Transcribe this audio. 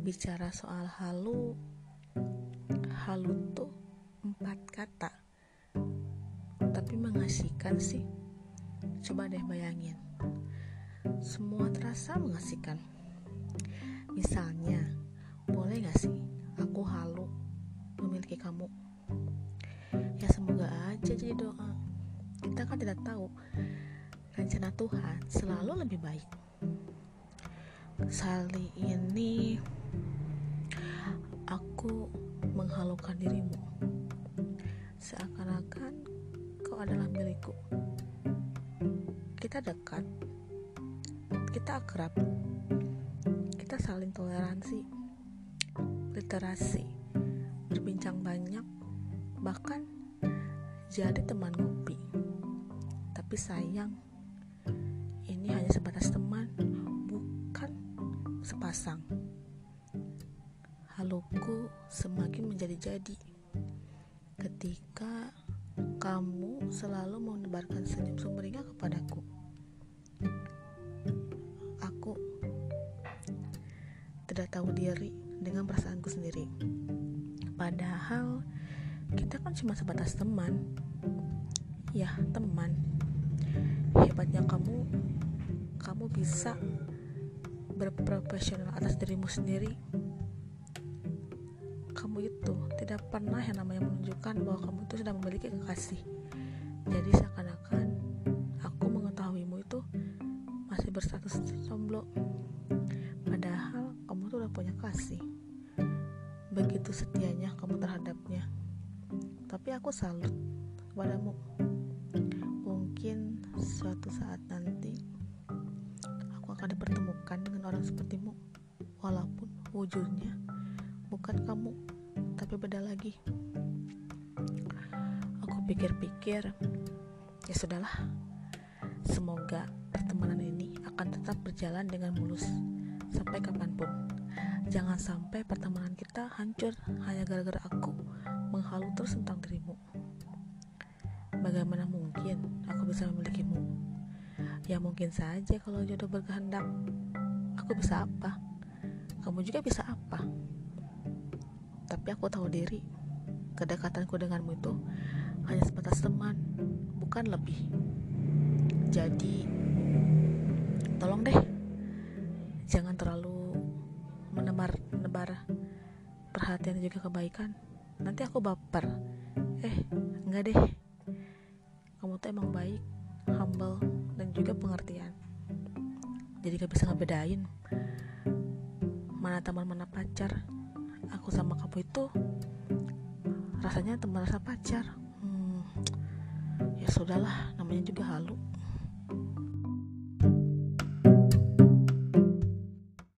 bicara soal halu halu tuh empat kata. Tapi mengasihkan sih. Coba deh bayangin. Semua terasa mengasihkan. Misalnya boleh gak sih aku halu memiliki kamu? Ya semoga aja jadi doa. Kita kan tidak tahu. Rencana Tuhan selalu lebih baik. Sali ini aku menghalukan dirimu. Seakan-akan kau adalah milikku. Kita dekat. Kita akrab. Kita saling toleransi literasi berbincang banyak bahkan jadi teman ngopi. Tapi sayang ini hanya sebatas teman sepasang. Haluku semakin menjadi-jadi ketika kamu selalu menebarkan senyum sumringah kepadaku. Aku tidak tahu diri dengan perasaanku sendiri. Padahal kita kan cuma sebatas teman. Ya, teman. Hebatnya kamu kamu bisa berprofesional atas dirimu sendiri kamu itu tidak pernah yang namanya menunjukkan bahwa kamu itu sudah memiliki kekasih. Jadi seakan-akan aku mengetahuimu itu masih berstatus jomblo padahal kamu tuh udah punya kasih. Begitu setianya kamu terhadapnya. Tapi aku salut kepadamu. Mungkin suatu saat nanti akan dipertemukan dengan orang sepertimu. Walaupun wujudnya bukan kamu tapi beda lagi aku pikir-pikir ya sudahlah semoga pertemanan ini akan tetap berjalan dengan mulus sampai kapan pun jangan sampai pertemanan kita hancur hanya gara-gara aku menghalu terus tentang dirimu bagaimana mungkin aku bisa memilikimu Ya mungkin saja kalau jodoh berkehendak. Aku bisa apa? Kamu juga bisa apa? Tapi aku tahu diri. Kedekatanku denganmu itu hanya sebatas teman, bukan lebih. Jadi, tolong deh, jangan terlalu menebar-nebar perhatian dan juga kebaikan. Nanti aku baper. Eh, enggak deh. Kamu tuh emang baik, humble, dan juga pengertian jadi gak bisa ngebedain mana teman mana pacar aku sama kamu itu rasanya teman rasa pacar. Hmm, ya sudahlah namanya juga halu